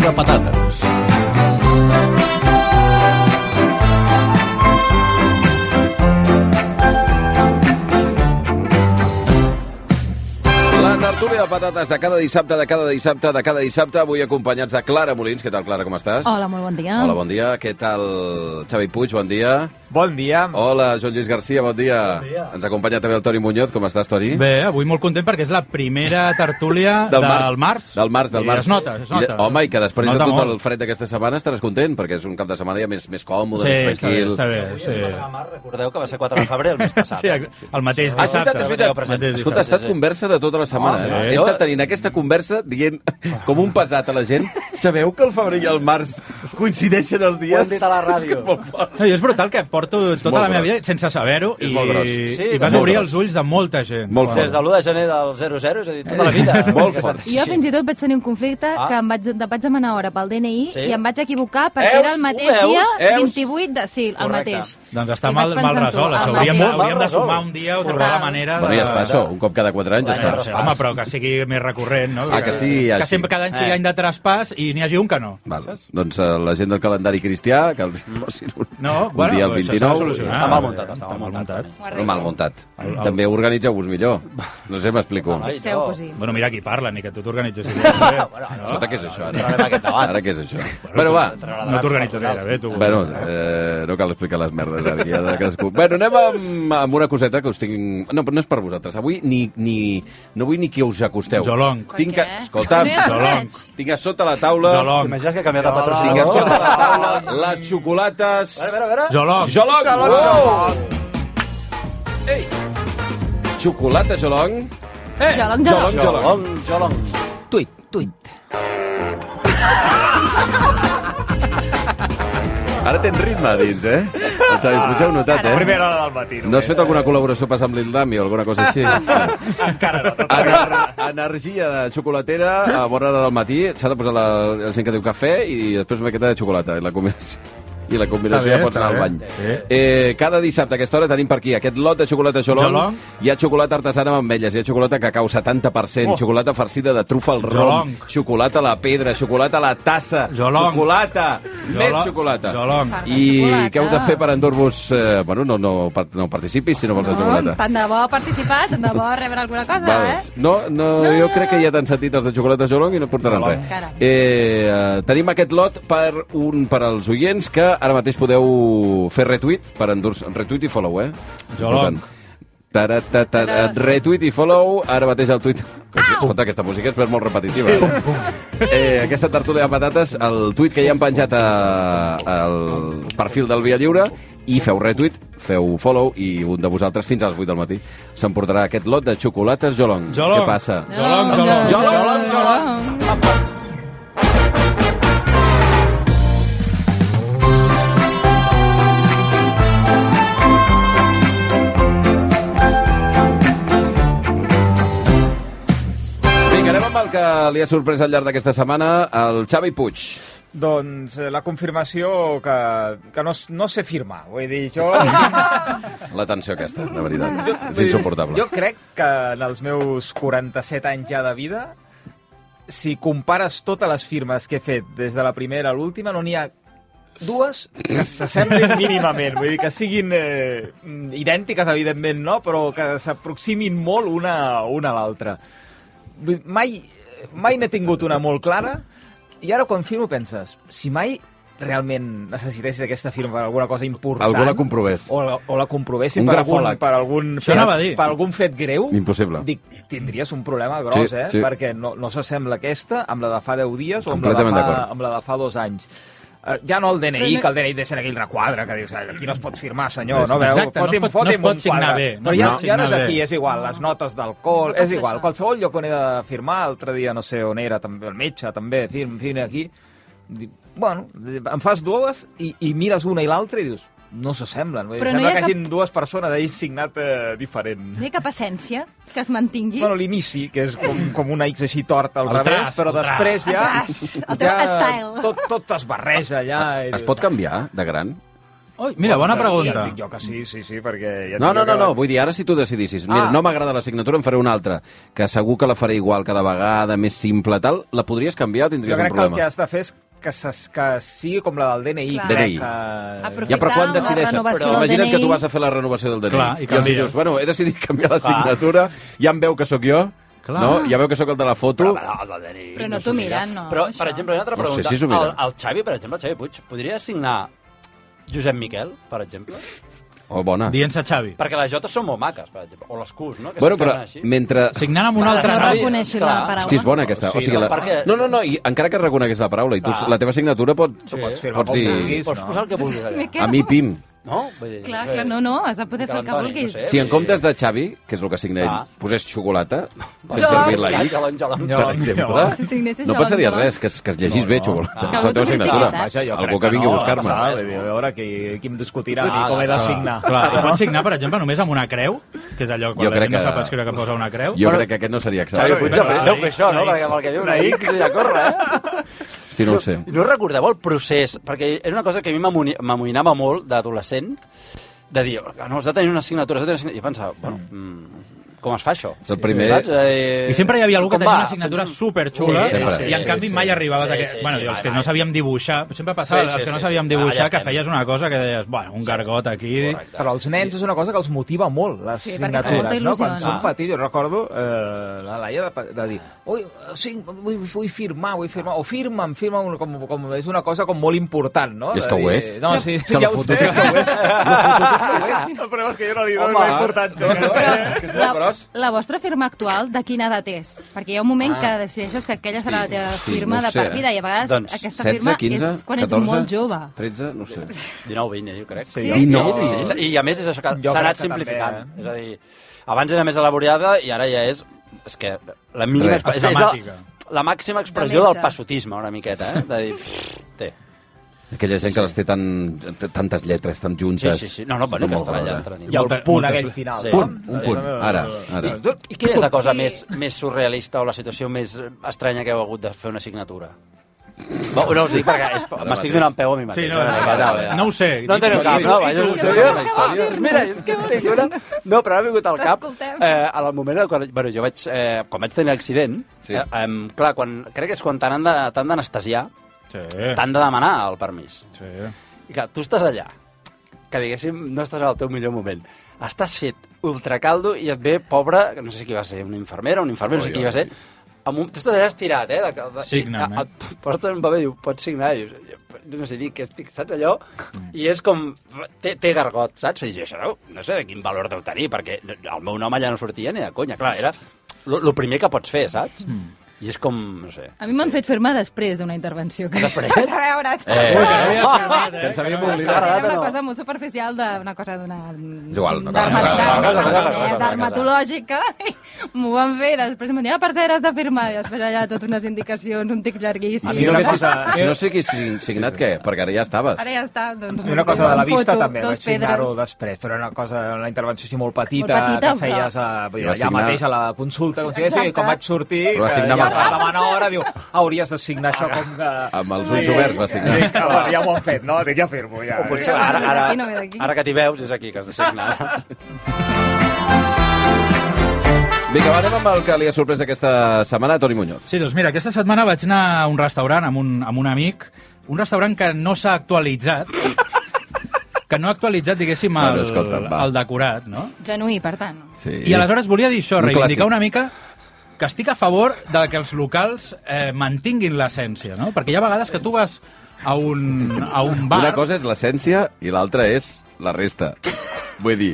de patates. La tertúlia de patates de cada dissabte, de cada dissabte, de cada dissabte, avui acompanyats de Clara Molins. Què tal, Clara, com estàs? Hola, molt bon dia. Hola, bon dia. Què tal, Xavi Puig? Bon dia. Bon dia. Hola, Joan Lluís Garcia, bon dia. Bon dia. Ens acompanya també el Toni Muñoz. Com estàs, Toni? Bé, avui molt content perquè és la primera tertúlia del, març. Del març, del I març. es nota, es I de, nota. home, i que després Nota de tot molt. el fred d'aquesta setmana estaràs content, perquè és un cap de setmana ja més, més còmode, Sí, més està bé, tranquil. està bé. Sí. Recordeu que va ser 4 de febrer el mes passat. Sí, el mateix és dissabte. veritat, és veritat. Escolta, ha estat conversa de tota la setmana. Ah, eh? sí. He estat tenint aquesta conversa dient com un pesat a la gent. Sabeu que el febrer i el març coincideixen els dies? Ho hem dit a la ràdio. És que és molt fort. No, és brutal que porto tota molt la meva vida sense saber-ho És i. Sí, i vas obrir gros. els ulls de molta gent. Molt Des de l'1 de gener del 00, és a dir, tota la vida. Molt fort. Jo fins i tot vaig tenir un conflicte Ah. que em vaig, de- vaig demanar hora pel DNI Sí? i em vaig equivocar perquè Eus? era el mateix dia, Eus? 28 de... Sí, el Correcte. mateix. Doncs està I mal, mal resolt. Això. Hauríem, hauríem de sumar un dia o trobar la manera. Bueno, ja es fa això, un cop cada 4 anys es fa. Home, però que sigui més recurrent, no? Ah, que sí, ja Que sempre cada any sigui Eh. any de traspàs i n'hi hagi un que no. Val. Doncs eh, la gent del calendari cristià, que els posin un, No, un bueno, dia el però això s'ha de 29. solucionar. Està mal muntat, està Està mal muntat. muntat. No, mal muntat. El- el- També organitzeu-vos millor. No sé, m'explico. No. Bueno, mira qui parla, ni que tu t'organitzes. No? Escolta, què és això, ara? Ara què és això? Bueno, va. No t'organitzes gaire bé, tu. Bueno, eh, no cal explicar les merdes ara, ja de cadascú. Bueno, anem amb, amb una coseta que us tinc... No, però no és per vosaltres. Avui ni, ni, no vull ni que us acosteu. Jolong. Tinc que... Ha Jolong. tinc a sota la taula... Jolong. T'imagines que ha canviat de Tinc a patrocinador? sota la taula les xocolates... A veure, a veure. Jolong. Jolong! Oh! Ei! Xocolata Jolong. Jolong, jolong. Jolong, jolong. Jolong, jolong. Tuit, tuit. Ara tens ritme a dins, eh? El Xavi Puig heu notat, eh? Primera hora del matí. No has fet alguna col·laboració pas amb l'Ildami o alguna cosa així? Encara no. Tot... Ener energia de xocolatera a bona hora del matí. S'ha de posar la, la gent que diu cafè i després una miqueta de xocolata. I la combinació, i la combinació bé, ja pots està anar al bany. Sí. Eh, cada dissabte a aquesta hora tenim per aquí aquest lot de xocolata Jolong. Jolong. Hi ha xocolata artesana amb ametlles, hi ha xocolata cacau 70%, Oh. xocolata farcida de trufa al rom, Jolong. xocolata a la pedra, xocolata a la tassa, Jolong. xocolata, més Jolong. xocolata. Jolong. I xocolata. què heu de fer per endur-vos... Eh, bueno, no, no, no participis si no vols la No, xocolata. tant de bo participar, tant de bo rebre alguna cosa, Val. eh? No, no, jo crec que ja t'han sentit els de xocolata Jolong i no portaran Jolong. res. Eh, eh, tenim aquest lot per un per als oients que ara mateix podeu fer retweet per endur-se... Retweet i follow, eh? Jolong. Important. Tara, ta, ta, ta, retweet i follow, ara mateix el tuit... Escolta, aquesta música és per molt repetitiva. Eh, aquesta tertúlia de patates, el tuit que ja han penjat a, al perfil del Via Lliure, i feu retweet, feu follow, i un de vosaltres fins a les 8 del matí s'emportarà aquest lot de xocolates Jolong. Jolong. Què passa? Jolong, jolong. Jolong, jolong. Vinga, li ha sorprès al llarg d'aquesta setmana, el Xavi Puig. Doncs eh, la confirmació que, que no, no sé firmar. Vull dir, jo... La tensió aquesta, de veritat. És insuportable. Jo crec que en els meus 47 anys ja de vida, si compares totes les firmes que he fet des de la primera a l'última, no n'hi ha dues que s'assemblin mínimament. Vull dir, que siguin eh, idèntiques, evidentment, no? però que s'aproximin molt una, una a l'altra. Mai, mai n'he tingut una molt clara i ara quan firmo penses, si mai realment necessitessis aquesta firma per alguna cosa important... Algú la comprovés. O la, o la comprovessin per algun, per, algun dir. per algun fet greu, Impossible. dic, tindries un problema gros, Sí, eh? sí. Perquè no, no s'assembla aquesta amb la de fa 10 dies o amb la, de fa, amb la de fa dos anys. Eh, ja no el DNI, no- que el DNI deixa aquell requadre, que dius, "Ai, aquí no es pot firmar, senyor, no veu? exacte, no es foti'm, pot- no es foti'm pot un signar quadre. bé, no Però ja, pot ja no és aquí, bé. és igual, les notes d'alcohol, és passa igual, això? qualsevol lloc on he de firmar, l'altre dia no sé on era, també el metge, també, firm, firma aquí, bueno, em fas dues i, i mires una i l'altra i dius, no s'assemblen. No Sembla que hagin dues persones ahí signat eh, diferent. No hi ha cap essència que es mantingui. Bueno, l'inici, que és com, com una X així torta al El revés, traç, però després ja... El teu style. Tot, tot es barreja allà. I Es pot canviar de gran? Ui, mira, bona pregunta. Dic jo que sí, sí, sí, perquè... Ja No, no, jo no, que- no, vull dir, ara si tu decidissis, mira, Ah. no m'agrada la signatura, em faré una altra, que segur que la faré igual cada vegada, més simple, tal, la podries canviar o Jo tindries un crec que el problema? que has de fer és que, ses, que sigui com la del DNI. Clar. DNI. Que... Aprofitar Ja, però quan decideixes? Però imagina't que DNI. tu vas a fer la renovació del DNI. Clar, i I els dius, bueno, he decidit canviar la Clar. signatura, ja em veu que sóc jo, Clar. no? ja veu que sóc el de la foto. Però, però, DNI Però no t'ho mira. miren, no, Però, això. per exemple, una altra No sé pregunta. si el, el Xavi, per exemple, el Xavi Puig, podria signar Josep Miquel, per exemple? Oh, bona. Dient-se Xavi. Perquè les jotes són molt maques, per exemple. O les Qs, no? Que Bueno, però així. mentre... Signant amb un No altre nom. reconeixi la paraula. Hosti, és bona aquesta. Sí, o sigui, no, la... perquè- no, no, no, i encara que reconeguis la paraula i tu, Clar. la teva signatura pot... Tu pots pots dir... vulguis, Pots no? posar el que vulguis allà. A mi, Pim. No? Vull dir, Clar, clar, no, no, has de poder fer el que Antoni, vulguis. no sé. Si en comptes de Xavi, que és el que signa ell, Ah. posés xocolata, fent Jo. servir la X. Jo. per exemple, Si signessis no passaria doncs, res, que es, que es llegís bé xocolata. Que És la teva critiqui, signatura. saps? Vaja, jo Algú crec que vingui a no, buscar-me. no passa, vull dir, A veure, qui, qui em discutirà Ah, ah, com he de signar. Clar, i pots signar, per exemple, només amb una creu, que és allò quan Jo la crec gent no que- sap escriure que posa una creu. Jo crec que aquest no seria Xavi exacte. Puig, a fer això, no? una Perquè amb el que diu una X ja corre, eh? Hosti, no ho sé. No recordeu el procés? Perquè era una cosa que a mi m'amoïnava molt d'adolescent, de dir, "Ah, no, has de tenir una assignatura, has de tenir una assignatura. I pensava, bueno, mm, com es fa això? El primer- Saps? Eh, I sempre hi havia algú que tenia va? una signatura Fes un- superxula Sí, sempre. i en Sí, canvi sí, mai sí. arribaves Sí, a que... sí, bueno, sí, els que no sabíem dibuixar, sempre passava, Sí, sí, els que no sí, sabíem sí. dibuixar, que feies una cosa que deies, bueno, un gargot aquí... Correcte. Però als nens és una cosa que els motiva molt, les Sí, signatures, no? Quan no? són petits, jo recordo eh, la Laia de, de dir Ui, sí, vull, vull firmar, vull firmar, o firma'm, firma'm, com, com, és una cosa com molt important, no? És que ho és. No, sí, És que la ja ho sé. és que ho és. El problema és que jo no li dono la importància. no, és és molt La, vostra firma actual, de quina edat és? Perquè hi ha un moment que decideixes que aquella serà la teva Ah. hosti, firma no de sé, per vida i a vegades Doncs, aquesta 16, firma 15, és quan ets 14, molt jove. 13, no sé. 19, 20, jo crec. Sí, Sí? 19, I, i, I a més és això que s'ha anat simplificant. també, eh? És a dir, abans era més elaborada i ara ja és... És que la mínima... Res. és, és Esquemàtica. la, la màxima expressió De del passotisme, una miqueta, eh? De dir... pff, Té. Aquella gent que les té tan, tantes lletres, tan Sí, juntes. sí, sí. No, no, allà. gros, eh? entre I el punt aquell final. Sí. no? Punt, un punt. Ara, ara. I quina és la cosa Sí. més, més surrealista o la situació més estranya que heu hagut de fer una assignatura? No, no us dic perquè m'estic donant peu a mi mateix. Sí, no, una no, no, no ho sé. No en teniu I cap, i no? i Mira, tinc una... No, però ara m'ha vingut al cap. Eh, al moment en quan... Bueno, jo vaig... Eh, quan vaig tenir l'accident, Sí. eh, eh, clar, quan, crec que és quan t'han de- t'han d'anestesiar, Sí, t'han de demanar el permís. sí. I clar, tu estàs allà, que diguéssim no estàs al teu millor moment. Estàs fet ultracaldo i et ve pobra, que no sé qui va ser, una infermera, un infermer, no sé qui va ser, amb un, tu estàs allà estirat, eh? De, de, Signa'm, eh? Et porten un paper i diu, pots signar? I dius, no sé dir què estic, saps allò? I és com, té, té gargot, saps? I dius, això no, no sé de quin valor deu tenir, perquè el meu nom allà no sortia ni de conya. Clar, era el primer que pots fer, saps? I és com, no sé... A mi m'han fet firmar després d'una intervenció. Que... Després? A veure, Eh, Ui, que no havia firmat, eh? Que ens havíem oblidat. era una cosa molt superficial d'una cosa d'una... És igual, dermatològica. M'ho van fer i després em van dir, ah, per cert, has de firmar. I després allà totes unes indicacions, un text llarguíssim. Si no, haguessis, cosa- si no siguis sign- signat, què? Perquè ara ja estaves. Ara ja està, doncs... Una cosa de la vista també, dos vaig signar-ho després, però una cosa, una intervenció així molt petita, que feies vas allà mateix a la consulta, com si com vaig sortir, Però el- demanar hora, diu, hauries de signar això com que... Amb els ulls oberts va signar. Dic, "Ah, bueno, ja m'ho han fet, no? Dic, ja firmo, ja. O potser ara, ara, ara que t'hi veus és aquí que has de signar. Vinga, va, anem amb el que li ha sorprès aquesta setmana, Toni Muñoz. Sí, doncs mira, aquesta setmana vaig anar a un restaurant amb un, amb un amic, un restaurant que no s'ha actualitzat, que no ha actualitzat, diguéssim, el, Bueno, escolta'm, va. el decorat, no? Genuí, per tant. Sí. I aleshores volia dir això, Un reivindicar clàssic. una mica que estic a favor de que els locals eh, mantinguin l'essència, no? Perquè hi ha vegades que tu vas a un, a un bar... Una cosa és l'essència i l'altra és la resta. Vull dir,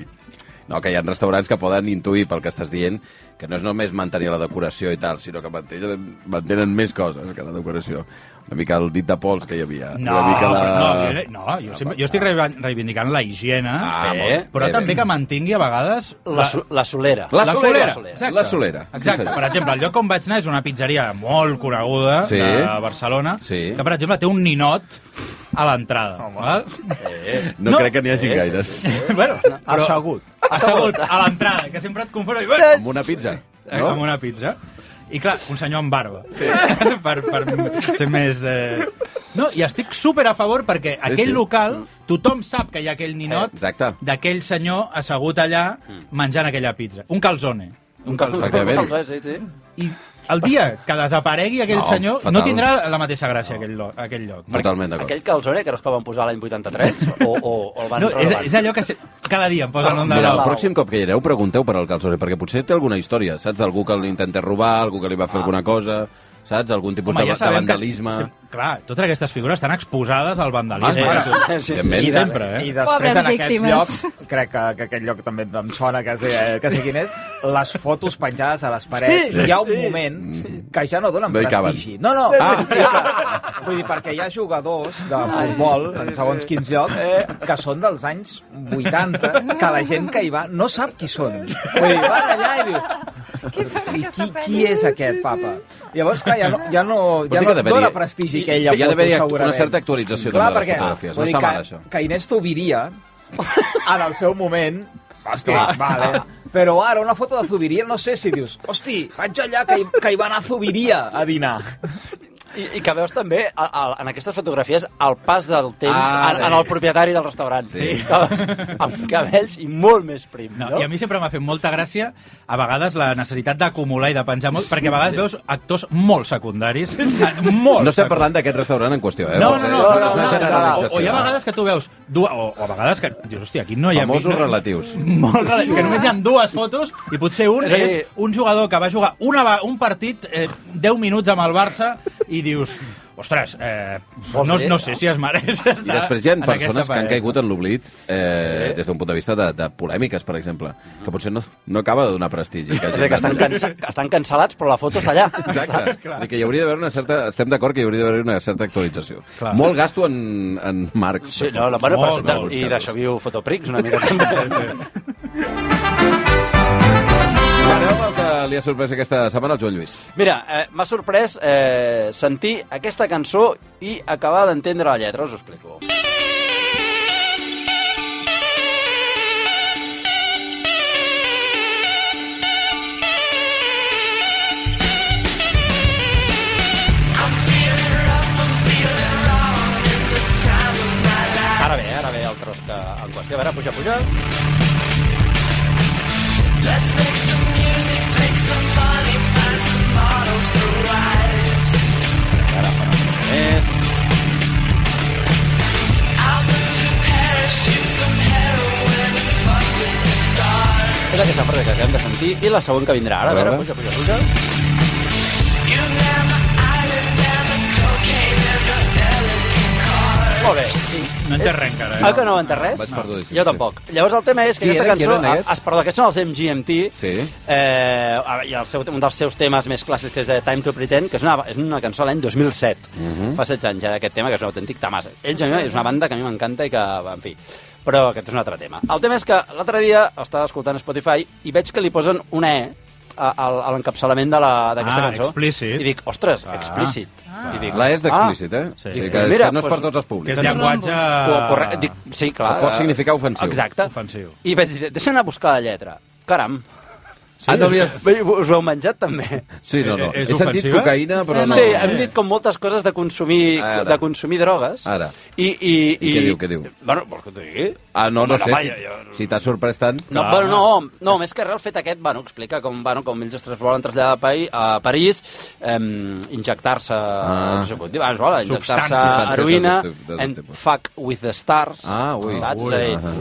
no, que hi ha restaurants que poden intuir pel que estàs dient que no és només mantenir la decoració i tal, sinó que mantenen, mantenen més coses que la decoració. Una mica el dit de pols que hi havia. No, una mica la... no, jo, no jo, sempre, jo estic reivindicant la higiene, Ah, Bé, molt, però bé, també bé. que mantingui a vegades... La, su la solera. La la solera. solera. Exacte. La solera. Sí, Exacte. senyor. per exemple, el lloc on vaig anar és una pizzeria molt coneguda Sí. de Barcelona, Sí. que, per exemple, té un ninot a l'entrada. val? No, No. crec que n'hi hagi gaires. bueno, però Assegut. assegut a l'entrada, que sempre et confon i... Amb una pizza, no? amb no? una pizza. I clar, un senyor amb barba. Sí. per, per ser més... Eh... No, i estic super a favor perquè aquell sí. local, tothom sap que hi ha aquell ninot Exacte. d'aquell senyor assegut allà menjant aquella pizza. Un calzone. Un calçó. Efectivament. Sí, sí. I el dia que desaparegui aquell No, senyor, fatal. no tindrà la mateixa gràcia aquell, lo, aquell lloc. Totalment d'acord. Aquell calzone que no es que van posar l'any 83 o, o, o el van No, és, és allò que se, cada dia em posen un de Mira, el pròxim cop que hi aneu, pregunteu per al calzone, perquè potser té alguna història, saps? D'algú que l'intenta robar, algú que li va fer alguna cosa, saps? Algun tipus de, de sabem vandalisme... Que, sí, clar, totes aquestes figures estan exposades al Ah, vandalisme. bueno, Sí, sí, sí. evidentment. I, de, Sempre, eh? I després Pobres en aquests víctimes. llocs, crec que, que aquest lloc també em sona que sé, que sé quin és, les fotos penjades a les parets. Sí. Hi ha un moment que ja no donen No prestigi. No, no, ah. vull, dir que, vull dir, perquè hi ha jugadors de futbol, en segons quins llocs, que són dels anys 80, que la gent que hi va no sap qui són. Vull dir, van allà i dius, Qui i qui, qui és aquest papa? Llavors, clar, ja no, ja no, ja no que dona prestigi aquella hi ha foto, d'haver-hi act- segurament. una certa actualització Clar, també de les fotografies. No vull dir està que, mal, això. Que Inés Zubiria, en el seu moment, hosti, vale, però ara una foto de Zubiria, no sé si dius, hosti, vaig allà que hi, que hi va anar Zubiria a dinar. I, I que veus també a, a, en aquestes fotografies el pas del temps Ah, en, sí. en el propietari del restaurant. Sí. Que veus amb cabells i molt més prim. No, No, I a mi sempre m'ha fet molta gràcia a vegades la necessitat d'acumular i de penjar molt, perquè a vegades veus actors molt secundaris, eh, molt No estem parlant d'aquest restaurant en qüestió, eh? No, no, dir? no, És no, una no, no, generalització. o, o hi ha vegades que tu veus dues, o, o a vegades que dius, hòstia, aquí no hi ha... Famosos no, relatius. Molt relatius, que només hi ha dues fotos i potser un Sí. és un jugador que va jugar una, un partit eh, 10 minuts amb el Barça i dius, ostres, eh, no, no sé si es mereix I després hi ha en persones que han caigut en l'oblit eh, des d'un punt de vista de, de polèmiques, per exemple, que potser no, no acaba de donar prestigi. Que És a dir, que estan, cansa, estan cancel·lats, però la foto està allà. Exacte. Dir, que hi hauria d'haver una certa... Estem d'acord que hi hauria d'haver una certa actualització. Clar. Molt gasto en, en marcs. Sí, no, no, bueno, Molt, molt, I d'això viu Fotoprix una mica també. Va, amb el que li ha sorprès aquesta setmana al Joan Lluís. Mira, eh, m'ha sorprès eh, sentir aquesta cançó i acabar d'entendre la lletra, us ho explico. Ara bé, ara bé el tros que en qüestió. A veure, puja, puja. Que de sentir i la següent que vindrà ara. A A veure, veure. puja, puja, puja. Molt bé. Sí. No en té res encara, Ah, eh? que no entès res? Vaig perdudíssim, Jo sí. tampoc. Llavors el tema és que Qui aquesta eren, qui cançó... aquests? es, perdó, aquests són els MGMT. Sí. Eh, I el seu, un dels seus temes més clàssics que és eh, Time to Pretend, que és una, és una cançó de l'any 2007. Mhm. Fa 16 anys ja d'aquest tema, que és un autèntic tamàs. Ells a mi és una banda que a mi m'encanta i que, en fi... Però aquest és un altre tema. El tema és que l'altre dia estava escoltant Spotify i veig que li posen una E a, a, a l'encapçalament de la- d'aquesta Ah, cançó. explícit. I dic, ostres, Ah. explícit. I dic, La és d'explícit, eh? Sí. O sigui que, és, Mira, que no és per doncs, tots els Que públics. és llenguatge... Ah, correcte, dic, sí, clar. Pot significar ofensiu. Exacte. Ofensiu. I vaig dir, deixa anar a buscar la lletra. Caram. Ah, no havies- Us ho heu menjat, també? Sí, no, no. Eh, és He sentit ofensiva? cocaïna, però no... Sí, hem dit com moltes coses de consumir, Ara. de consumir drogues. Ara. I, i, I què diu, què diu? Bueno, vols que t'ho digui? Ah, no, no Home, sé. home, Si, jo- si t'ha sorprès tant... No, Clar. bueno, no, no, més que res el fet aquest, bueno, explica com, bueno, com ells es volen traslladar a, Paí, a París, eh, injectar-se, Ah. no sé com dir, bueno, voilà, injectar-se heroïna de de tot and tipus. fuck with the stars, Ah, ui. saps? Ui,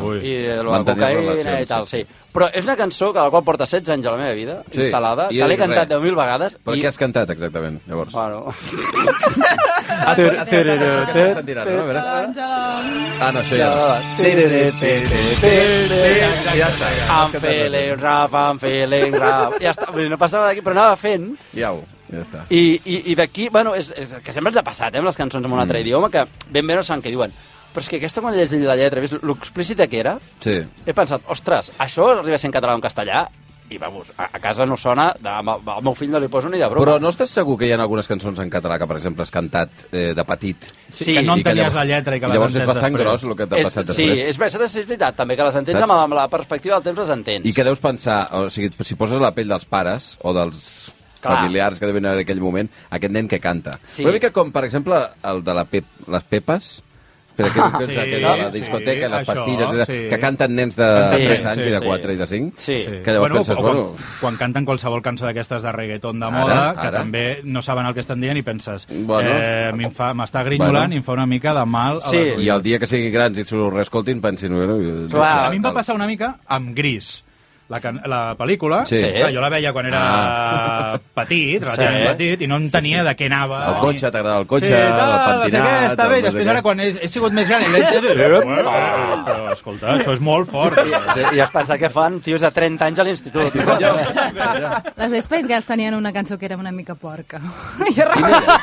ui. I la cocaïna i tal, sí, sí. Però és una cançó que la qual porta 16 anys a la meva vida, Sí, instal·lada, i que l'he cantat res. 10.000 vegades. Per i... què has cantat, exactament, llavors? Bueno, Ah, no? A veure. Àngela... Ah, no, això ja... Ja està. I'm feeling rap, I'm feeling rap. Ja està, no passava d'aquí, però anava fent Ja ho, ja està. I, i, i d'aquí, bueno, és, és, que sempre ens ha passat, eh, amb les cançons en un altre Mm. idioma, que ben bé no saben què diuen. Però és que aquesta, quan he llegit la lletra, vist l'explícita que era, Sí. he pensat, ostres, això arriba a ser en català o en castellà, i vamos, a, a casa no sona, de, al meu fill no li poso ni de broma. Però no estàs segur que hi ha algunes cançons en català que, per exemple, has cantat eh, de petit? Sí, que no i que entenies llavors- la lletra i que les Llavors és bastant després. gros el que t'ha és, passat sí, després. és, veritat, és veritat, també, que les entens Saps? amb, amb la perspectiva del temps les entens. I que deus pensar, o sigui, si poses la pell dels pares o dels Clar. familiars que deuen haver en aquell moment, aquest nen que canta. Sí. Una mica com, per exemple, el de la Pep, les Pepes, Espera, que, que, Sí, que, de la sí, discoteca, les això, pastilles, de- sí. que canten nens de Sí, 3 anys sí, i de sí. 4 i de 5. Sí. Que llavors penses, o quan, bueno... quan canten qualsevol cançó d'aquestes de reggaeton de Ara, moda, que ara. també no saben el que estan dient i penses, Bueno. eh, m'està grinyolant Bueno. i em fa una mica de mal Sí. les I el dia que siguin grans i s'ho reescoltin, pensin... Bueno, Clar. A mi em va passar una mica amb Gris. La, can la pel·lícula, Sí. clar, jo la veia quan era Ah. petit, relativament Sí. petit, i no entenia de què anava. El cotxe, t'agrada el cotxe, sí, el tal, no sé pentinat... què, està bé, després ara quan he, he sigut més gran i entès... Bueno, però, escolta, això és molt fort. Sí, I has pensat que fan tios de 30 anys a l'institut. Sí, Les Spice Girls tenien una cançó que era una mica porca. jo recordo...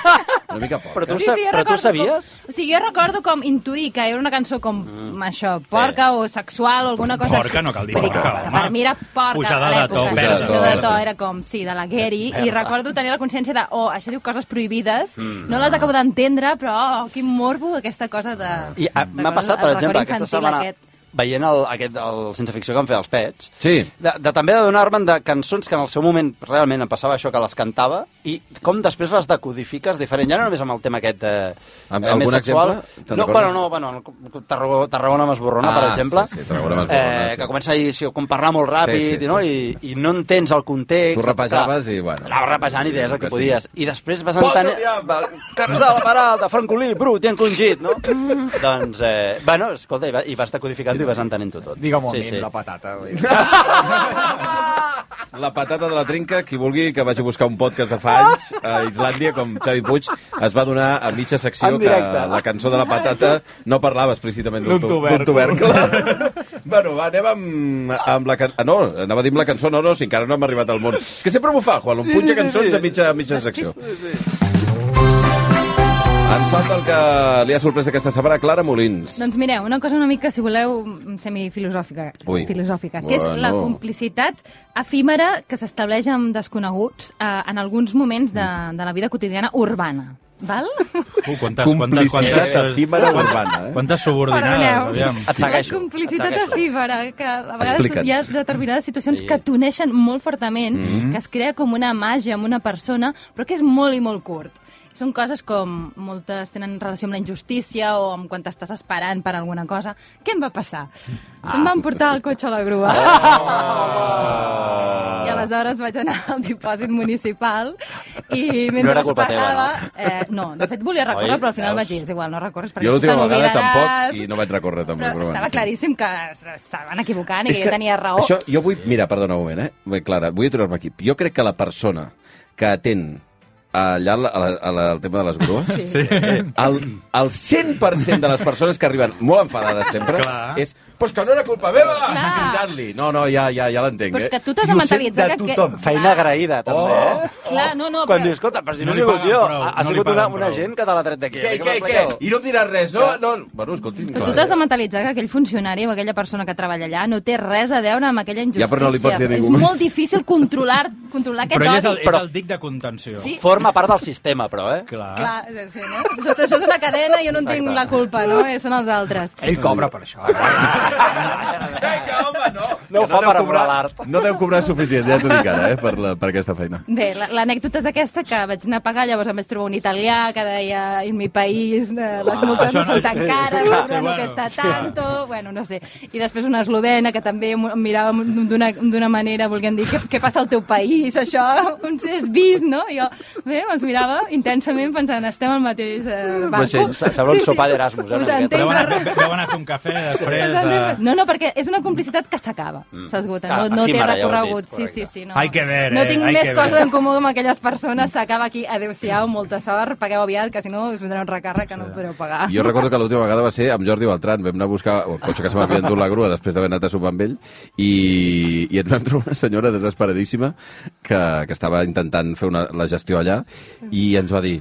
Una mica poc. Però tu, Sí, sí, jo però tu sabies? Com, o sigui, jo recordo com intuir que era una cançó com mm. això, porca o sexual o alguna cosa Porca, no cal dir porca, home. Per mi era porca Pujada a de to, sí, verda, Pujada de to, era com, sí, de la Gary. I recordo tenir la consciència de, oh, això diu coses prohibides, no les acabo d'entendre, però, oh, quin morbo aquesta cosa de... I ah, de m'ha passat, per exemple, aquesta setmana, Aquest. Veient el, aquest, el Sense Ficció que han fet els Pets, Sí. de, de també de donar-me'n de cançons que en el seu moment realment em passava això, que les cantava, i com després les decodifiques diferent, ja no només amb el tema aquest de, Amb eh, més algun sexual. exemple? No, bueno, no, bueno, Tarragona, Tarragona m'esborrona, Ah, per exemple, sí, sí, Tarragona eh, sí. que comença a dir, sí, com parlar molt ràpid, Sí, sí, no? sí. I, i no entens el context. Tu rapejaves Clar, i, bueno. Anaves rapejant i deies el que, Que sí. podies. I després vas Pot, entenent... Carles de la Peralta, francolí, brut i encongit, no? doncs, eh, bueno, escolta, i, va, i vas decodificant-ho i vas entenent-ho tot. Digue'm un sí, sí, sí. la patata. La patata de la trinca, qui vulgui que vagi a buscar un podcast de fa anys a Islàndia, com Xavi Puig, es va donar a mitja secció que la cançó de la patata no parlava explícitament d'un tubercle. bueno, va, anem amb, amb la cançó... No, anava a dir amb la cançó, no, no, si encara no hem arribat al món. És que sempre m'ho fa, Juan, un punxa cançons a mitja, a mitja secció. Ens falta el que li ha sorprès aquesta setmana, Clara Molins. Doncs mireu, una cosa una mica, si voleu, semifilosòfica, Ui. filosòfica, que és Bueno. la complicitat efímera que s'estableix amb desconeguts eh, en alguns moments de, de la vida quotidiana urbana. Val? Uh, quantes, quantes, Complicitat quantes, efímera urbana, eh? quantes subordinades, aviam. Et segueixo, La complicitat efímera, que a vegades Explica'ns. hi ha determinades situacions Sí. que t'uneixen molt fortament, Mm-hmm. que es crea com una màgia amb una persona, però que és molt i molt curt. Són coses com moltes tenen relació amb la injustícia o amb quan t'estàs esperant per alguna cosa. Què em va passar? Se'm van portar el cotxe a la grua. I aleshores vaig anar al dipòsit municipal i mentre era culpa teva, pagava... Eh, no, de fet volia recórrer, Oi? però al final Veus? vaig dir, és igual, no recorres perquè Jo l'última vegada n'oblidaràs". tampoc i no vaig recórrer també. Però estava bueno. claríssim que s'estaven equivocant i que, jo tenia raó. Això, jo vull... Mira, perdona un moment, eh? Clara, vull aturar-me aquí. Jo crec que la persona que atén allà al, al, al, tema de les grues, sí. Sí. el, el 100% de les persones que arriben molt enfadades sempre Clar. és pues que no era culpa meva! Clar. Cridant-li. No, no, ja, ja, ja l'entenc, Però és eh? que tu t'has de mentalitzar que- que- tothom. Feina agraïda, també, Oh. eh? Clar, no, no, Quan però... dius, escolta, però si no, No he li sigut paguen jo, prou, ha, no sigut una, una prou. gent que te l'ha tret d'aquí. Què, Què què, què? I no em diràs res, no? no. Bueno, escolti... Però tu t'has de mentalitzar que aquell funcionari o aquella persona que treballa allà no té res a veure amb aquella injustícia. Ja, però no li pots dir ningú És molt difícil controlar, controlar aquest Però ell és el, odi. és el dic de contenció. Sí. Forma part del sistema, però, eh? Clar. Clar, sí, no? Això, això és una cadena i jo no en tinc la culpa, no? Eh, Són els altres. Ell cobra per això. Vinga, home, no! No ho fa per cobrar- a l'art. No deu cobrar suficient, ja t'ho dic ara, eh, per, la, per aquesta feina. Bé, la- l'anècdota és aquesta, que vaig anar a pagar, llavors em vaig trobar un italià que deia en mi país les multes no són tan sí, cares, sí, l'euro no sí. tanto, bueno, no sé. I després una eslovena que també em mirava d'una d'una manera, volguem dir, què, què passa al teu país, això, on s'és vist, no? I jo, bé, els mirava intensament pensant, estem al mateix eh. Vaixell. Sembla un sopar d'Erasmus, eh, Us entenc Deu anar, a fer un cafè després de... no, no, perquè és una complicitat que s'acaba, s'esgota, Clar, no, no té efímera, ja recorregut. dit, Sí, sí, sí. No, Hay que ver, no eh, tinc hay més coses en comú amb aquelles persones, s'acaba aquí, adeu-siau, molta sort, pagueu aviat, que si no us vindrà un recàrrec que no podreu pagar. Jo recordo que l'última vegada va ser amb Jordi Beltran. Vam anar a buscar el cotxe que se m'havia endut la grua després d'haver anat a sopar amb ell i, i ens vam trobar una senyora desesperadíssima que, que estava intentant fer una, la gestió allà i ens va dir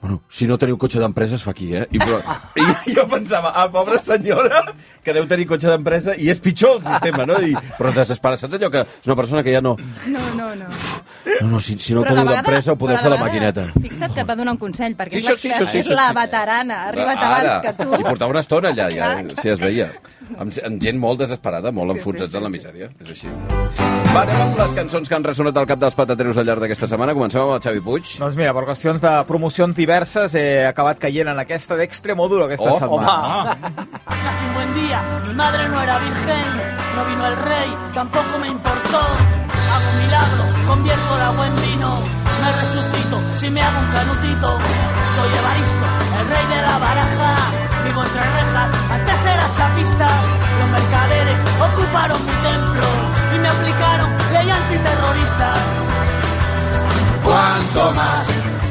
Bueno, si no teniu cotxe d'empresa es fa aquí, eh? I, però, I jo pensava, ah, pobra senyora, que deu tenir cotxe d'empresa i és pitjor el sistema, no? I, però desespera, saps allò que és una persona que ja no... No, no, no. No, no, si, si no Però teniu d'empresa ho podeu fer a la maquineta. Fixa't que et va donar un consell, perquè Sí, és això sí, això sí, és la sí. veterana, ha arribat Ara, abans que tu. I portava una estona allà, ja, si es veia. amb, amb gent molt desesperada, molt enfonsats en la misèria. És així. Va, anem amb les cançons que han ressonat al cap dels patateros al llarg d'aquesta setmana. Comencem amb el Xavi Puig. Doncs mira, per qüestions de promocions diverses he acabat caient en aquesta d'Extremoduro aquesta Oh, setmana. Nací un buen día, mi madre no era virgen, no vino el rey, tampoco me importó. Hago un milagro, convierto el agua en vino, me resucito si me hago un canutito. Soy Evaristo, el rey de la baraja, vivo entre rejas, antes era chapista. Los mercaderes ocuparon mi templo y me aplicaron ley antiterrorista. ¿Cuánto más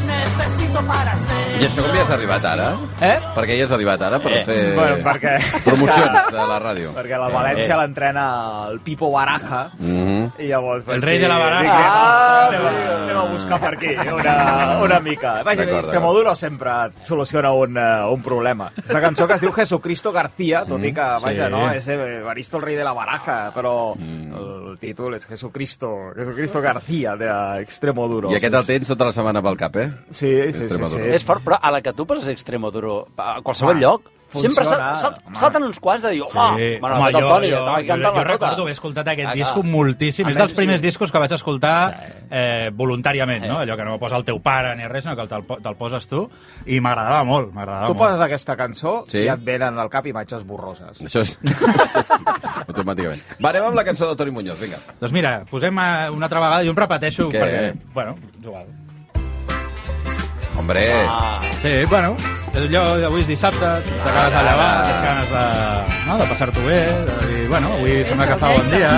necesito para ser? I això com hi has arribat ara? Eh? Per què hi has arribat ara? Per Eh, fer bueno, perquè- promocions de la ràdio. Perquè la València l'entrena el Pipo Baraja Mhm. i llavors... El rei de la baraja. dic, Ah, anem, a, anem a buscar per aquí una, una mica. Vaja, Extremoduro sempre soluciona un, uh, un problema. És una cançó que es diu Jesucristo García, tot i que, vaja, Sí. no, és eh, Evaristo el rei de la baraja, però el títol és Jesucristo, Jesucristo García d'Extremoduro. I aquest el tens tota la setmana pel cap, eh? Sí, sí, sí, sí. Extremoduro. És fort, però a la que tu poses Extremoduro, a qualsevol Home, lloc, funciona, sempre sal, sal, salten uns quants de dir, home, Sí. bueno, Home, jo, Toni, jo, estava jo, cantant jo la tota. recordo haver escoltat aquest Ah, disco moltíssim. A És dels primers sí. discos que vaig escoltar eh, voluntàriament, no? Allò que no posa el teu pare ni res, sinó que te'l te'l poses tu. I m'agradava molt, m'agradava Tu molt. poses aquesta cançó Sí. i et venen al cap imatges borroses. Això és... Automàticament. Va, anem amb la cançó de Toni Muñoz, vinga. Doncs mira, posem eh, una altra vegada, jo em repeteixo Què? perquè, bueno, és igual. Hombre, Ah, Sí, bueno, és allò, avui és dissabte, t'acabes de llevar, tens ganes de, no, de passar-t'ho bé, dir, bueno, avui sembla que fa bon dia.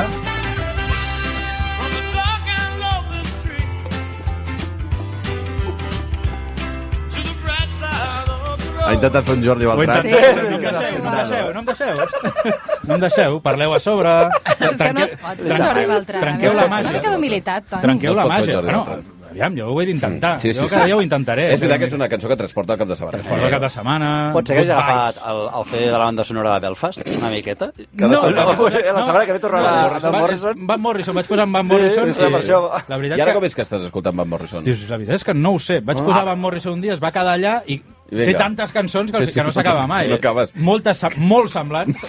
ha intentat fer un Jordi intentat, Sí. no em deixeu, no em deixeu, no em deixeu. No em deixeu, parleu a sobre. És que no es pot, Tranqueu- Jordi Beltrán. Trenqueu la màgia. Una mica d'humilitat, Toni. Trenqueu No la màgia. Beltrán. Aviam, jo ho he d'intentar. Sí, sí, jo sí. cada dia ho intentaré. És veritat que és una cançó que transporta el cap de setmana. Recordo el cap de setmana. pot ser que hagi agafat el, el CD de la banda sonora de Belfast, una miqueta? Cada No, setmana. no, la setmana que ve tornarà Van- Van Morrison. Van Morrison, vaig posar en Van Sí, Morrison. sí, sí, això. La veritat I ara que... com és que estàs escoltant Van Morrison? Dius, la veritat és que no ho sé. Vaig posar Van Morrison un dia, es va quedar allà I vinga. té tantes cançons que, Sí, sí, sí, que no s'acaba mai. no eh? acabes. Moltes, molt semblants.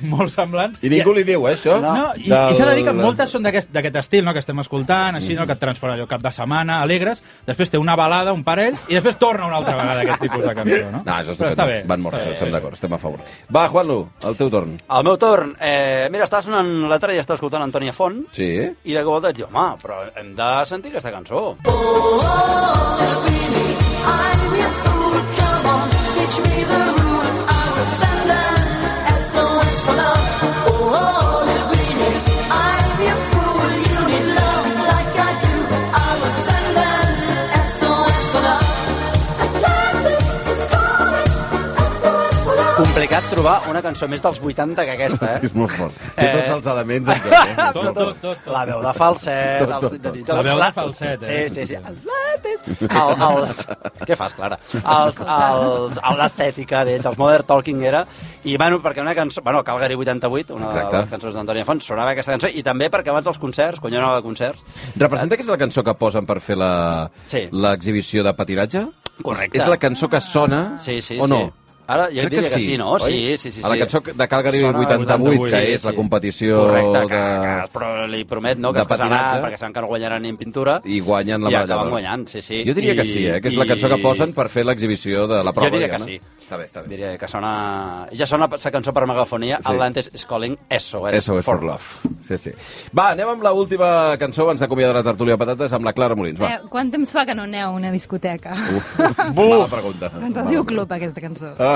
molt semblants. I ningú li diu, eh, això? No, i, Del- i s'ha de dir que moltes són d'aquest d'aquest estil, no?, que estem escoltant, així, no?, que et transporta allò cap de setmana, alegres, després té una balada, un parell, i després torna una altra vegada aquest tipus de cançó, no? No, això és Però està bé. Van bé, estem sí, d'acord, estem a favor. Va, Juanlu, el teu torn. Al meu torn, eh, mira, estava sonant l'altre dia, estava escoltant Antònia Font, Sí? i de cop vaig dir, home, però hem de sentir aquesta cançó. I'm your fool, come on, teach me the rules. Trobar una cançó més dels 80 que aquesta, eh? És molt fort. Té Eh. tots els elements. En tot, eh? Tot, tot, tot. La veu de falset... Tot, els tot, tot. sintetitzacions, La veu de falset, eh? Sí, sí, sí. Atlantis. El, els... Què fas, Clara? Els, els, L'estètica d'ells, els Modern Talking era... I, bueno, perquè una cançó... Bueno, Calgary 88, una Exacte. de les cançons d'Antònia Font, sonava aquesta cançó, i també perquè abans dels concerts, quan jo anava a concerts... Representa que és la cançó que posen per fer la- Sí. l'exhibició de patinatge? Correcte. És la cançó que sona Sí, sí, o no? sí. Ara jo Crec diria que sí, sí, no? oi? Sí, sí, sí. A la sí. cançó de Calgary Sona 88, que sí, és la sí. competició Correcte, que, de... que, però li promet no, que es patinatge. perquè saben que no guanyaran ni en pintura I guanyen la i medalla acaben d'or. guanyant, sí, sí. Jo diria I, que sí, eh? que és la cançó que posen per fer l'exhibició de la prova. Jo diria que sí. Està bé, està bé. Diria que sona... Ja sona la cançó per megafonia, Sí. Atlantis is calling SOS, SOS for Love. Sí, sí. Va, anem amb l'última cançó abans d'acomiadar la tertúlia de patates amb la Clara Molins. Va. Eh, quant temps fa que no aneu a una discoteca? Mala pregunta. Doncs es diu Club, aquesta cançó. Ah,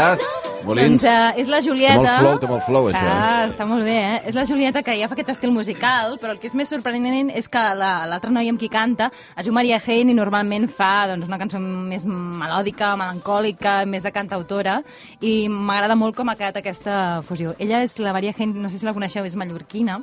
diràs. Molins. Doncs uh, és la Julieta... Té molt flow, té molt flow, això, Ah, eh? està molt bé, eh? És la Julieta que ja fa aquest estil musical, però el que és més sorprenent és que la- l'altra noia amb qui canta es diu Maria Hein i normalment fa doncs, una cançó més melòdica, melancòlica, més de cantautora, i m'agrada molt com ha quedat aquesta fusió. Ella és la Maria Hein, no sé si la coneixeu, és mallorquina,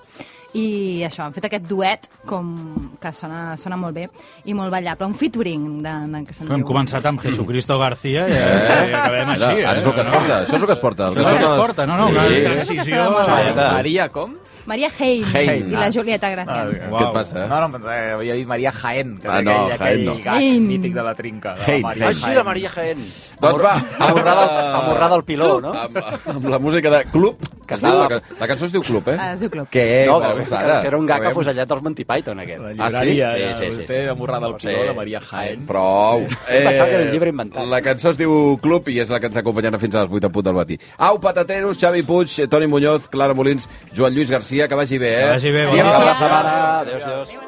i això, han fet aquest duet com que sona, sona molt bé i molt ballable, un featuring de, de que se'n Hem diu. començat amb Jesucristo García i, eh? i acabem així, Ara, ara és el que es No? porta, això és el que es porta. Això és el que es porta, no, no, una Sí. transició... Maria Maria, com? Maria Hein, Hein. i la Julieta Gràcia. Ah, Què et passa? No, no, pensava que havia dit Maria Jaén, que Ah, no, aquell, Jaén aquell no. gag Hein. mític de la trinca. De Jaén, la Maria Jaén. Ah, sí, la Maria Jaén. Doncs va, Amorrada, amorrada al piló, no? Amb, amb la música de Club. Que Es diu, la, ca- la cançó es diu Club, eh? Ah, es diu Club. Què? No, Bona que, que, gozada. que era un gag afusellat dels Monty Python, aquest. La Ah, sí? llibreria, Sí, sí, sí, sí, sí. sí. amorrada al piló, la Maria Jaén. Prou. Eh, pensava que era un llibre inventat. La cançó es diu Club i és la que ens acompanyarà fins a les 8 en punt del matí. Au, patateros, Xavi Puig, Toni Muñoz, Clara Molins, Joan Lluís Garcia, que vagi bé, eh? Que vagi bé, bon Bona setmana. Adéu, adéu.